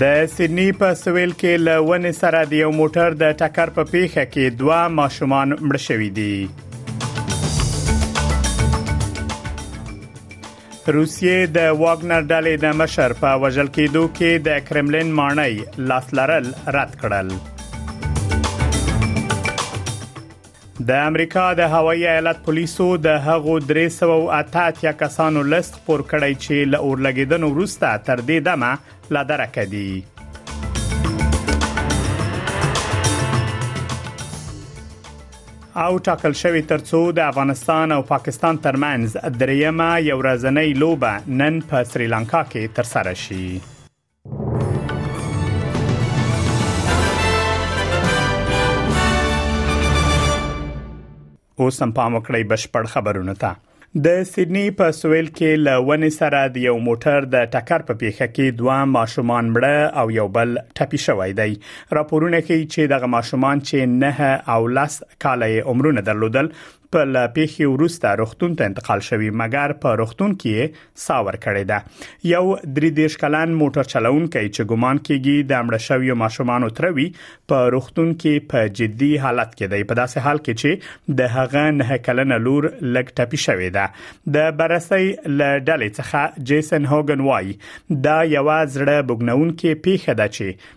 د سیدنی په سویل کې له ونې سره د یو موټر د ټکر په پیښه کې دوه ماشومان مړ شوي دي روسیې د واګنر ډلې د مشر په وژل کېدو کې د کرملین ماڼۍ لاس لرل رد کړل د امریکا د هوایي ایالت پولیسو د هغو 380 کسانو لیست خپور کړی چې له اورلګیدنو وروسته تر دې دمه لا درکه دي او ټاکل شوی ترڅو د افغانستان او پاکستان ترمنځ دریمه یو ورځنۍ لوبه نن په سریلانکا کې ترسره شي اوس هم پام وکړئ بشپړ خبرونه ته د سیدنی په سویل کې له ونې سره د یو موټر د ټکر په پیښه کې دوه ماشومان مړه او یو بل ټپي شوی دی راپورونه ښیي چې دغه ماشومان چې نه او لس کال یې عمرونه درلودل په لا پیښې وروسته روغتون ته انتقال شوی مګر په روغتون کې ساور کړی ده یو درې دیش کلن موټر چلوونکی چې ګومان کیږي د امړ شوی ماشومان تروي په روغتون کې په جدي حالت کې دی په داسې حال کې چې د هغه نه کلن لور لګ ټپي شوې ده د برسي ل ډلې څخه جیسن هوګن وای دا یو زړه بګنون کې پیښه ده چې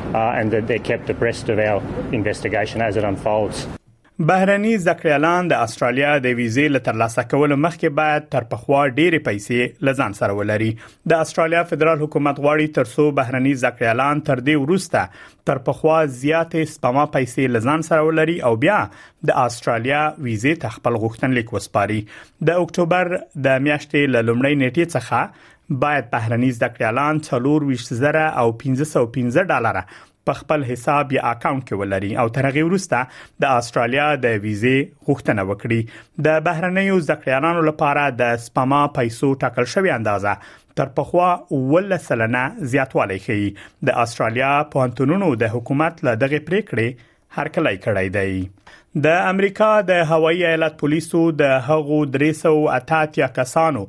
بهرني زده کړیالان د استرالیا د ویزې له ترلاسه کولو مخکې باید تر پخوا ډېرې پیسې له ځان سره ولري د استرالیا فدرال حکومت غواړي تر څو بهرني زده کړیالان تر دې وروسته تر پخوا زیاتې سپما پیسې له ځان سره ولري او بیا د استرالیا ویزې ته خپل غوښتنلیک وسپاري د اکتوبر د میاشتې له لومړۍ نیټې څخه باید بهرني زده کړیالان 24515 ډالر په خپل حساب یا اکاونټ کې ولري او تر هغه وروسته د استرالیا د ویزه غوښتنه وکړي د بهرنیو زده کړیالانو لپاره د سپما پیسو ټاکل شوی اندازه تر پخوا ول سلنه زیاتوالی ښیي د استرالیا پوهنتونونو د حکومت له دغه پریکړې هرکلی کړی دی د امریکا د هوایي ایالت پولیسو د هغو 380 کسانو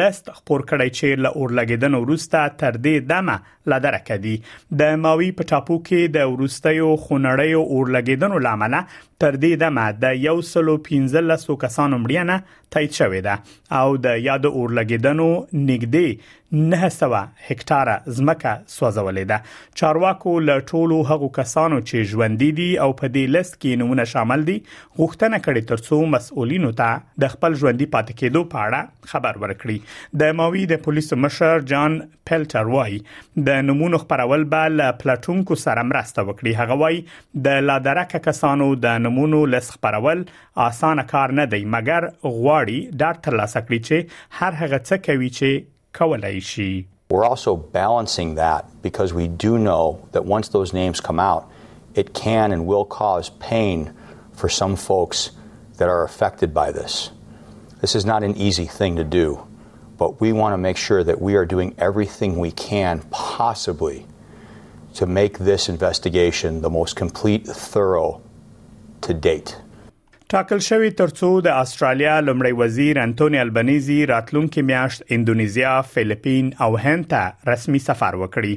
لست خپور کړی چې له اورلګیدنو وروسته تر دې دمه لا درکه دي د ماوی په ټاپو کې د ورستیو خونړۍ اورلګیدنو لامل تر دې دمه د 115 کسانو مړینه تایید شوې ده او د یاد اورلګیدنو نږدې 900 هکتار ځمکه سوځولې ده چارواکو له ټولو هغو کسانو چې ژوندۍ دي او په دې لیست کې نمونه شامل دي غوښتنه کړې ترڅو مسؤلینو ته د خپل ژوندۍ پاتې کېدو په اړه خبر ورکړي د ماوی د پولیسو مشر جان پلټر وای د نمونه خبرول به له پلاتونکو سره مرسته وکړي هغه وای د لادرکه کسانو د نمونه لس خبرول اسانه کار نه دی مګر غواړي ډاټ ترلاسه کړي چې هر هغه څه کوي چې کولای شي We're also balancing that because we do know that once those names come out, it can and will cause pain for some folks that are affected by this. This is not an easy thing to do, but we want to make sure that we are doing everything we can possibly to make this investigation the most complete, thorough to date. ټاکل شوې ترڅو د استرالیا لمړی وزیر انټونی البنيزي راتلونکي میاشت انډونیزیا، فلیپین او هند ته رسمي سفر وکړي.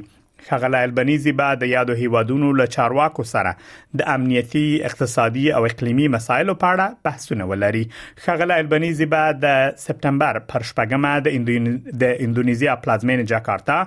خغل البنيزي به د یادو هیوادونو له چارواکو سره د امنیتي، اقتصادي او اقلیمي مسایلو په اړه بحثونه ولري. خغل البنيزي به د سپټمبر پر شپږمه د انډونیزیا پلازمینه جاکارتا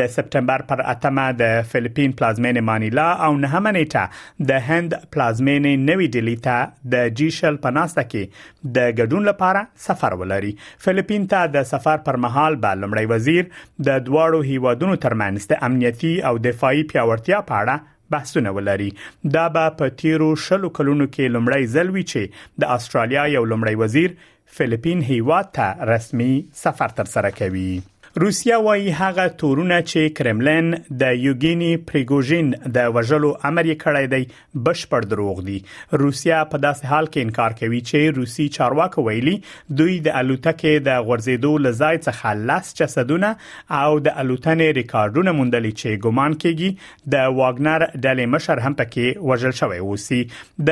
د سپټمبر پر اتمه د فلیپین پلازمینې مانیلا او نهمه نیټه د هند پلازمینې نوی ډیلی ته د جی شل په ناسته کې د ګډون لپاره سفر ولري فلیپین ته د سفر پر مهال به لمړی وزیر د دواړو هیوادونو ترمنځ د امنیتي او دفاعي پیاوړتیا په اړه بحثونه ولري دا به په تیرو شلو کلونو کې لمړی ځل وي چې د استرالیا یو لمړی وزیر فلیپین هیواد ته رسمي سفر ترسره کوي روسیه وایي هغه تورونه چې کرملین د یوګینی پریګوژین د وژلو امر یې کړی دی بشپړ دروغ دي روسیه په داسې حال کې انکار کوي چې روسی چارواکو ویلي دوی د الوتکې د غورځېدو لزای څخه لاس جسدونه او د الوتنې ریکارډونه موندلي چې ګومان کیږي د واګنر ډلې مشر هم پکې وژل شوی اوسي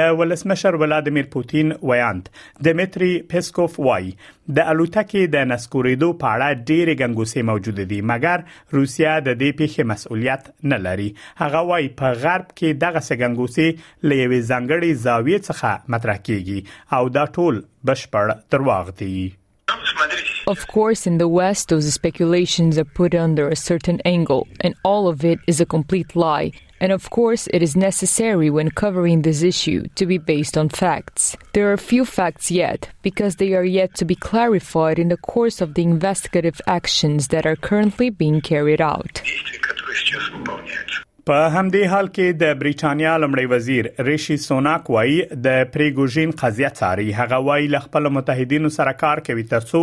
د ولسمشر ولادمیر پوتین ویاند دمیتری پیسکوف وایي د الوتکې د نسکوریدو په اړه ډېرې ګنګوسې موجود دي مګر روسیا د دې پیښې مسؤلیت نه لري هغه وایي په غرب کې دغه سګنګوسې له یوې ځنګړې زاویې څخه مطرح کیږي او دا ټول بشپړ درواغ دي Of course, in the West, those speculations are put under a certain angle, and all of it is a complete lie. And of course, it is necessary when covering this issue to be based on facts. There are few facts yet, because they are yet to be clarified in the course of the investigative actions that are currently being carried out. په همدې حال کې د بریټانیا لمړی وزیر ریشي سوناک وایي د پریګوژین قضیه څاري هغه وایي ل خپل متحدینو سره کار کوي ترڅو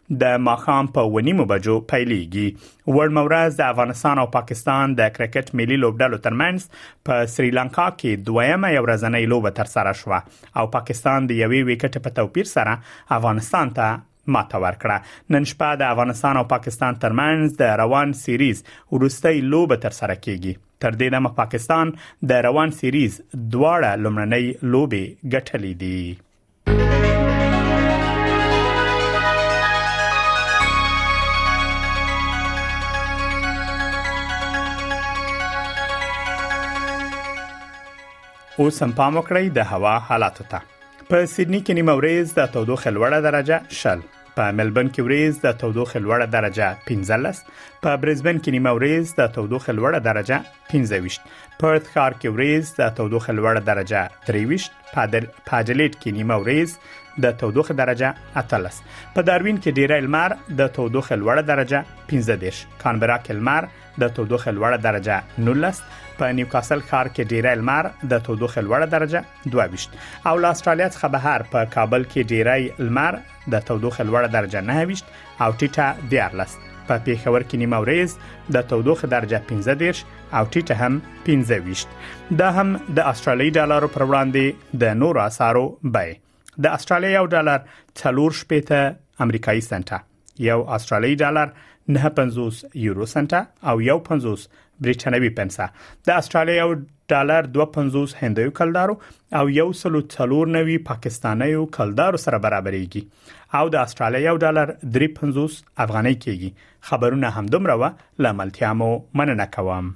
د ماخام په ونیمو بجو پیلېږي وړمه ورځ د افغانستان او پاکستان د کرکټ ملي لوبډلو ترمنځ په سریلانکا کې دویمه یو ورځنۍ لوبه تر سره شوه او پاکستان د یوې وکټ په توپیر سره افغانستان ته ماته ورکړه نن شپه د افغانستان او پاکستان ترمنځ د روان سیریز ورستۍ لوبه تر سره کیږي تر دې دمه پاکستان د روان سیریز دواړه لمړنۍ لوبې ګټلې دي اوس هم پام وکړئ د هوا حالاتو ته په سیدنی کې نیمه ورځ د تودوخې لوړه درجه شل په ملبن کې وریز د تودوخې لوړه درجه 15 په برزبن کې نیمه وریز د تودوخې لوړه درجه 15 پرت ښار کې وریز د تودوخې لوړه درجه 23 په اډلیډ کې نیمه وریز د تودوخې درجه 13 په داروین کې ډیره لمر د تودوخې لوړه درجه 15 کانبرا کې لمر د تودوخې لوړه درجه 19 په نیوکاسل ښار کې ډیره لمر د تودوخې لوړه درجه 22 او له استرالیا څخه بهر په کابل کې ډیره لمر د تودوخه لوړه درجه 29 او ټیټه 14 په پیښور کې نیمه ورځ د تودوخه درجه 15 او ټیټه هم 15 دا هم د استرالی ډالرو پر وړاندې د نورو اسعارو بای د استرالی یو ډالر 4 شپېته امریکایي سنت یو استرالی ډالر 950 یورو سنت او یو 50 بریټانوي پنسه د استرالی یو ډالر 250 هندیو کلدارو او 194 پاکستانیو کلدارو سره برابرېږي او د استرالیا یو ډالر 350 افغانۍ کېږي خبرونه هم دومره و لاملتیا مو مننه کوم